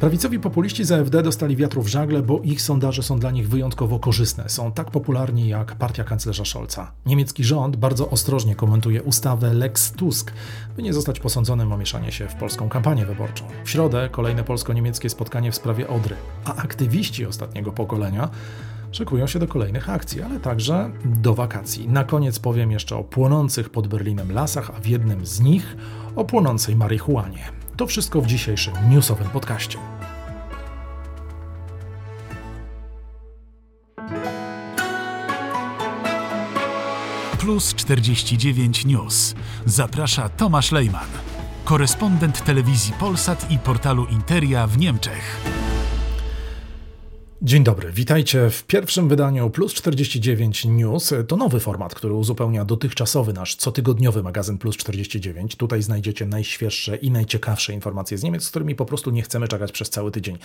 Prawicowi populiści z AfD dostali wiatru w żagle, bo ich sondaże są dla nich wyjątkowo korzystne. Są tak popularni jak partia kanclerza Scholza. Niemiecki rząd bardzo ostrożnie komentuje ustawę Lex Tusk, by nie zostać posądzonym o mieszanie się w polską kampanię wyborczą. W środę kolejne polsko-niemieckie spotkanie w sprawie Odry, a aktywiści ostatniego pokolenia szykują się do kolejnych akcji, ale także do wakacji. Na koniec powiem jeszcze o płonących pod Berlinem lasach, a w jednym z nich o płonącej marihuanie. To wszystko w dzisiejszym newsowym podcaście. Plus 49 News. Zaprasza Tomasz Lejman, korespondent telewizji Polsat i portalu Interia w Niemczech. Dzień dobry, witajcie w pierwszym wydaniu Plus 49 News. To nowy format, który uzupełnia dotychczasowy nasz cotygodniowy magazyn Plus 49. Tutaj znajdziecie najświeższe i najciekawsze informacje z Niemiec, z którymi po prostu nie chcemy czekać przez cały tydzień.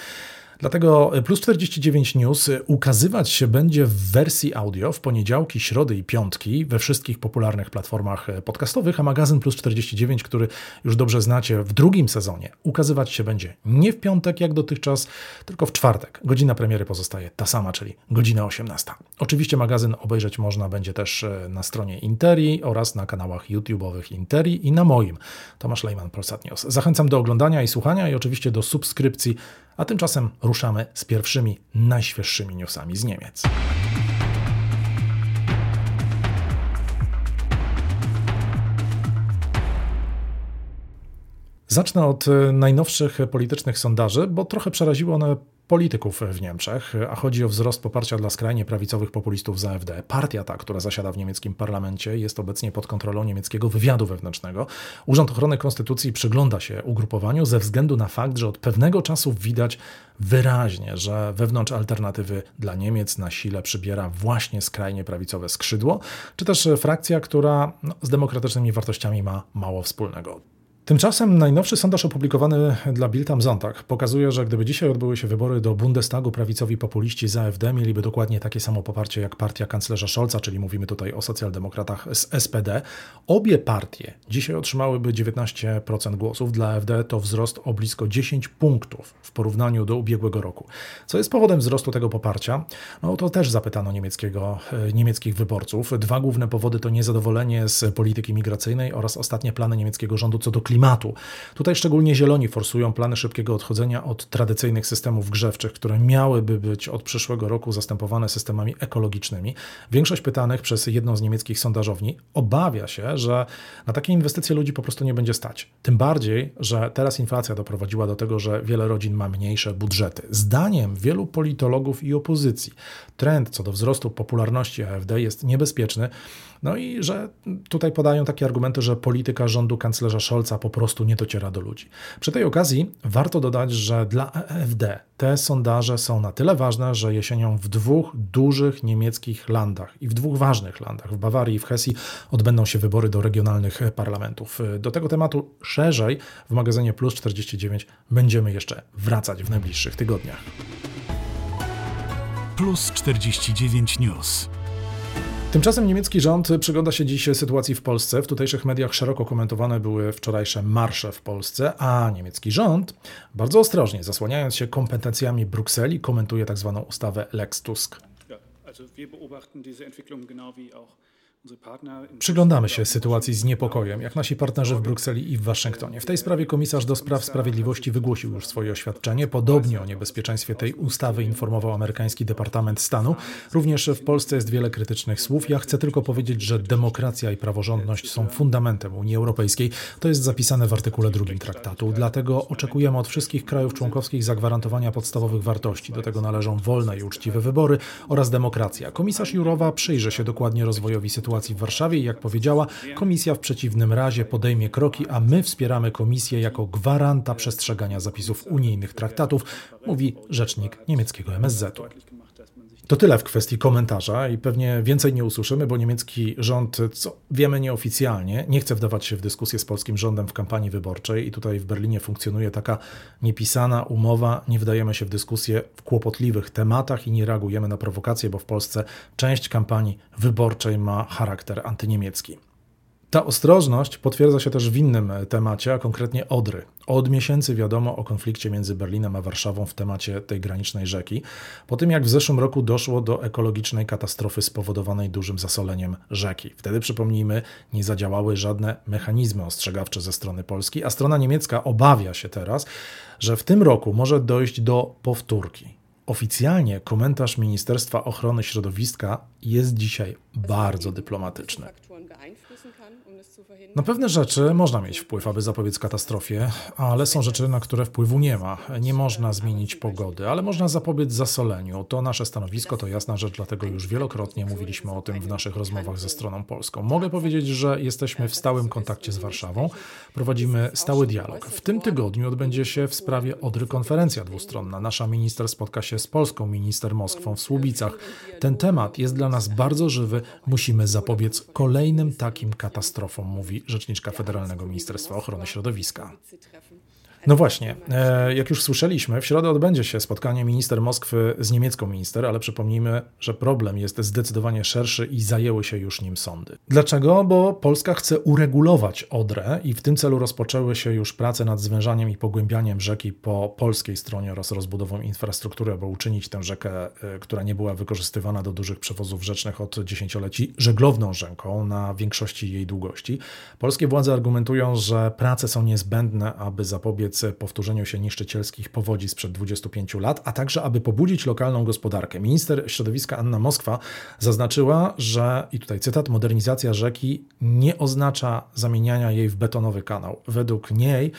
Dlatego Plus 49 News ukazywać się będzie w wersji audio w poniedziałki, środy i piątki we wszystkich popularnych platformach podcastowych, a magazyn Plus 49, który już dobrze znacie w drugim sezonie, ukazywać się będzie nie w piątek jak dotychczas, tylko w czwartek. Godzina premiery pozostaje ta sama, czyli godzina 18. Oczywiście magazyn obejrzeć można będzie też na stronie Interi oraz na kanałach YouTube'owych Interi i na moim. Tomasz Lejman, Polsat News. Zachęcam do oglądania i słuchania i oczywiście do subskrypcji a tymczasem ruszamy z pierwszymi, najświeższymi newsami z Niemiec. Zacznę od e, najnowszych politycznych sondaży, bo trochę przeraziły one polityków w Niemczech, a chodzi o wzrost poparcia dla skrajnie prawicowych populistów z AfD. Partia ta, która zasiada w niemieckim parlamencie, jest obecnie pod kontrolą niemieckiego wywiadu wewnętrznego. Urząd Ochrony Konstytucji przygląda się ugrupowaniu ze względu na fakt, że od pewnego czasu widać wyraźnie, że wewnątrz alternatywy dla Niemiec na sile przybiera właśnie skrajnie prawicowe skrzydło, czy też frakcja, która no, z demokratycznymi wartościami ma mało wspólnego. Tymczasem najnowszy sondaż opublikowany dla Bild am Sonntag pokazuje, że gdyby dzisiaj odbyły się wybory do Bundestagu, prawicowi populiści z AfD mieliby dokładnie takie samo poparcie jak partia kanclerza Scholza, czyli mówimy tutaj o socjaldemokratach z SPD. Obie partie dzisiaj otrzymałyby 19% głosów. Dla AfD to wzrost o blisko 10 punktów w porównaniu do ubiegłego roku. Co jest powodem wzrostu tego poparcia? No to też zapytano niemieckiego, e, niemieckich wyborców. Dwa główne powody to niezadowolenie z polityki migracyjnej oraz ostatnie plany niemieckiego rządu co do klimatu klimatu. Tutaj szczególnie zieloni forsują plany szybkiego odchodzenia od tradycyjnych systemów grzewczych, które miałyby być od przyszłego roku zastępowane systemami ekologicznymi. Większość pytanych przez jedną z niemieckich sondażowni obawia się, że na takie inwestycje ludzi po prostu nie będzie stać. Tym bardziej, że teraz inflacja doprowadziła do tego, że wiele rodzin ma mniejsze budżety. Zdaniem wielu politologów i opozycji trend co do wzrostu popularności AfD jest niebezpieczny, no i że tutaj podają takie argumenty, że polityka rządu kanclerza Scholza po prostu nie dociera do ludzi. Przy tej okazji warto dodać, że dla AfD te sondaże są na tyle ważne, że jesienią w dwóch dużych niemieckich landach i w dwóch ważnych landach, w Bawarii i w Hesji, odbędą się wybory do regionalnych parlamentów. Do tego tematu szerzej w magazynie Plus 49 będziemy jeszcze wracać w najbliższych tygodniach. Plus 49 News. Tymczasem niemiecki rząd przygląda się dziś sytuacji w Polsce. W tutejszych mediach szeroko komentowane były wczorajsze marsze w Polsce, a niemiecki rząd bardzo ostrożnie, zasłaniając się kompetencjami Brukseli, komentuje tzw. Tak ustawę Lex Tusk. Ja, also wir beobachten diese Entwicklung genau wie auch Przyglądamy się sytuacji z niepokojem, jak nasi partnerzy w Brukseli i w Waszyngtonie. W tej sprawie komisarz do spraw sprawiedliwości wygłosił już swoje oświadczenie. Podobnie o niebezpieczeństwie tej ustawy informował amerykański Departament Stanu. Również w Polsce jest wiele krytycznych słów. Ja chcę tylko powiedzieć, że demokracja i praworządność są fundamentem Unii Europejskiej. To jest zapisane w artykule drugim traktatu. Dlatego oczekujemy od wszystkich krajów członkowskich zagwarantowania podstawowych wartości. Do tego należą wolne i uczciwe wybory oraz demokracja. Komisarz Jurowa przyjrzy się dokładnie rozwojowi sytuacji sytuacji w Warszawie i jak powiedziała, komisja w przeciwnym razie podejmie kroki, a my wspieramy komisję jako gwaranta przestrzegania zapisów unijnych traktatów, mówi rzecznik niemieckiego MSZ-u. To tyle w kwestii komentarza i pewnie więcej nie usłyszymy, bo niemiecki rząd, co wiemy nieoficjalnie, nie chce wdawać się w dyskusję z polskim rządem w kampanii wyborczej i tutaj w Berlinie funkcjonuje taka niepisana umowa, nie wdajemy się w dyskusję w kłopotliwych tematach i nie reagujemy na prowokacje, bo w Polsce część kampanii wyborczej ma charakter antyniemiecki. Ta ostrożność potwierdza się też w innym temacie, a konkretnie Odry. Od miesięcy wiadomo o konflikcie między Berlinem a Warszawą w temacie tej granicznej rzeki, po tym jak w zeszłym roku doszło do ekologicznej katastrofy spowodowanej dużym zasoleniem rzeki. Wtedy, przypomnijmy, nie zadziałały żadne mechanizmy ostrzegawcze ze strony Polski, a strona niemiecka obawia się teraz, że w tym roku może dojść do powtórki. Oficjalnie komentarz Ministerstwa Ochrony Środowiska jest dzisiaj bardzo dyplomatyczny. Na pewne rzeczy można mieć wpływ, aby zapobiec katastrofie, ale są rzeczy, na które wpływu nie ma. Nie można zmienić pogody, ale można zapobiec zasoleniu. To nasze stanowisko, to jasna rzecz, dlatego już wielokrotnie mówiliśmy o tym w naszych rozmowach ze stroną polską. Mogę powiedzieć, że jesteśmy w stałym kontakcie z Warszawą, prowadzimy stały dialog. W tym tygodniu odbędzie się w sprawie Odry konferencja dwustronna. Nasza minister spotka się z polską minister Moskwą w Słubicach. Ten temat jest dla nas bardzo żywy. Musimy zapobiec kolejnym takim katastrofom, mówi rzeczniczka Federalnego Ministerstwa Ochrony Środowiska. No właśnie, e, jak już słyszeliśmy, w środę odbędzie się spotkanie minister Moskwy z niemiecką minister, ale przypomnijmy, że problem jest zdecydowanie szerszy i zajęły się już nim sądy. Dlaczego? Bo Polska chce uregulować Odrę i w tym celu rozpoczęły się już prace nad zwężaniem i pogłębianiem rzeki po polskiej stronie oraz rozbudową infrastruktury, aby uczynić tę rzekę, e, która nie była wykorzystywana do dużych przewozów rzecznych od dziesięcioleci, żeglowną rzeką na większości jej długości. Polskie władze argumentują, że prace są niezbędne, aby zapobiec powtórzeniu się niszczycielskich powodzi sprzed 25 lat, a także aby pobudzić lokalną gospodarkę. Minister środowiska Anna Moskwa zaznaczyła, że, i tutaj cytat, modernizacja rzeki nie oznacza zamieniania jej w betonowy kanał. Według niej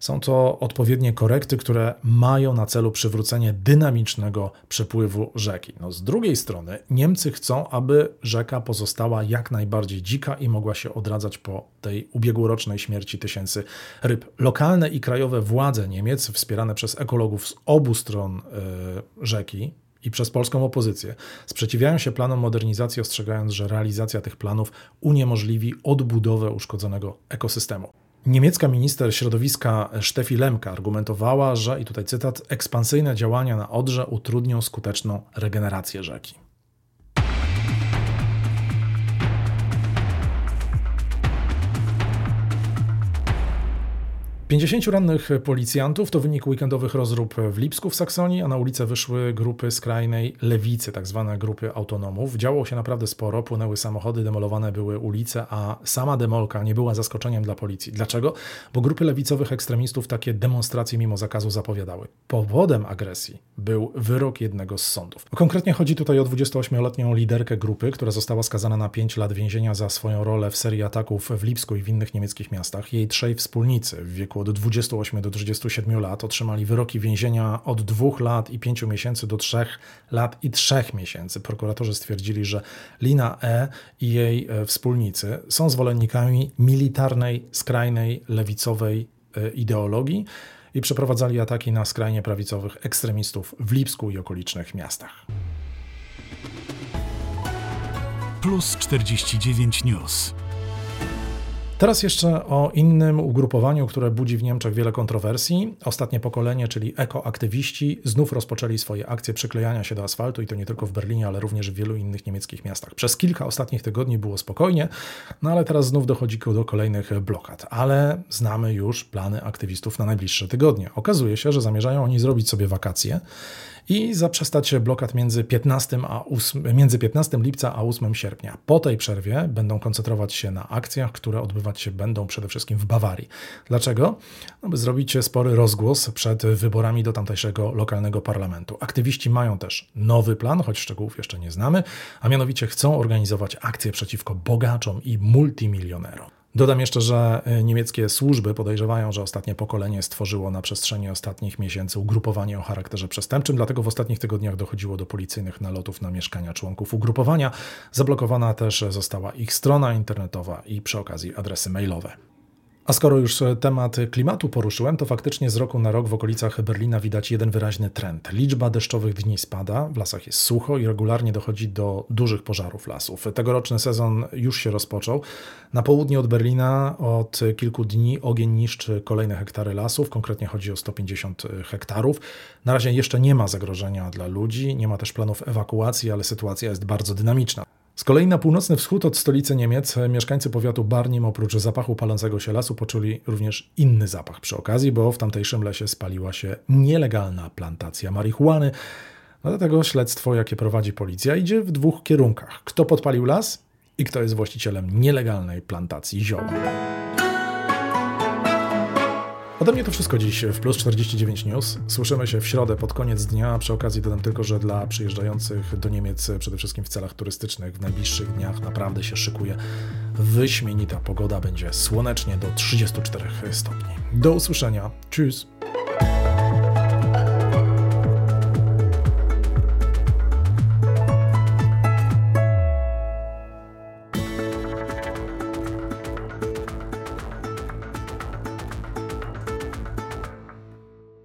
są to odpowiednie korekty, które mają na celu przywrócenie dynamicznego przepływu rzeki. No, z drugiej strony Niemcy chcą, aby rzeka pozostała jak najbardziej dzika i mogła się odradzać po tej ubiegłorocznej śmierci tysięcy ryb. Lokalne i krajowe władze Niemiec, wspierane przez ekologów z obu stron yy, rzeki, i przez polską opozycję sprzeciwiają się planom modernizacji, ostrzegając, że realizacja tych planów uniemożliwi odbudowę uszkodzonego ekosystemu. Niemiecka minister środowiska Steffi Lemka argumentowała, że, i tutaj cytat, ekspansyjne działania na Odrze utrudnią skuteczną regenerację rzeki. 50 rannych policjantów to wynik weekendowych rozrób w Lipsku w Saksonii, a na ulicę wyszły grupy skrajnej lewicy, tak zwane grupy autonomów. Działo się naprawdę sporo, płynęły samochody, demolowane były ulice, a sama demolka nie była zaskoczeniem dla policji. Dlaczego? Bo grupy lewicowych ekstremistów takie demonstracje mimo zakazu zapowiadały. Powodem agresji był wyrok jednego z sądów. Konkretnie chodzi tutaj o 28-letnią liderkę grupy, która została skazana na 5 lat więzienia za swoją rolę w serii ataków w Lipsku i w innych niemieckich miastach. Jej trzej wspólnicy w wieku od 28 do 27 lat otrzymali wyroki więzienia od 2 lat i 5 miesięcy do 3 lat i 3 miesięcy. Prokuratorzy stwierdzili, że Lina E. i jej e, wspólnicy są zwolennikami militarnej, skrajnej, lewicowej e, ideologii i przeprowadzali ataki na skrajnie prawicowych ekstremistów w Lipsku i okolicznych miastach. Plus 49 News. Teraz jeszcze o innym ugrupowaniu, które budzi w Niemczech wiele kontrowersji. Ostatnie pokolenie, czyli ekoaktywiści, znów rozpoczęli swoje akcje przyklejania się do asfaltu i to nie tylko w Berlinie, ale również w wielu innych niemieckich miastach. Przez kilka ostatnich tygodni było spokojnie, no ale teraz znów dochodzi do kolejnych blokad. Ale znamy już plany aktywistów na najbliższe tygodnie. Okazuje się, że zamierzają oni zrobić sobie wakacje i zaprzestać blokad między 15, a 8, między 15 lipca a 8 sierpnia. Po tej przerwie będą koncentrować się na akcjach, które odbywać się będą przede wszystkim w Bawarii. Dlaczego? No, by zrobić spory rozgłos przed wyborami do tamtejszego lokalnego parlamentu. Aktywiści mają też nowy plan, choć szczegółów jeszcze nie znamy, a mianowicie chcą organizować akcje przeciwko bogaczom i multimilionerom. Dodam jeszcze, że e, niemieckie służby podejrzewają, że ostatnie pokolenie stworzyło na przestrzeni ostatnich miesięcy ugrupowanie o charakterze przestępczym, dlatego w ostatnich tygodniach dochodziło do policyjnych nalotów na mieszkania członków ugrupowania. Zablokowana też została ich strona internetowa i przy okazji adresy mailowe. A skoro już temat klimatu poruszyłem, to faktycznie z roku na rok w okolicach Berlina widać jeden wyraźny trend. Liczba deszczowych dni spada, w lasach jest sucho i regularnie dochodzi do dużych pożarów lasów. Tegoroczny sezon już się rozpoczął. Na południe od Berlina od kilku dni ogień niszczy kolejne hektary lasów, konkretnie chodzi o 150 hektarów. Na razie jeszcze nie ma zagrożenia dla ludzi, nie ma też planów ewakuacji, ale sytuacja jest bardzo dynamiczna. Z kolei na północny wschód od stolicy Niemiec mieszkańcy powiatu Barnim oprócz zapachu palącego się lasu poczuli również inny zapach przy okazji, bo w tamtejszym lesie spaliła się nielegalna plantacja marihuany. Dlatego śledztwo, jakie prowadzi policja, idzie w dwóch kierunkach. Kto podpalił las i kto jest właścicielem nielegalnej plantacji zioła. Ode mnie to wszystko dziś w Plus 49 News. Słyszymy się w środę pod koniec dnia. Przy okazji dodam tylko, że dla przyjeżdżających do Niemiec, przede wszystkim w celach turystycznych, w najbliższych dniach naprawdę się szykuje wyśmienita pogoda. Będzie słonecznie do 34 stopni. Do usłyszenia. Tschüss.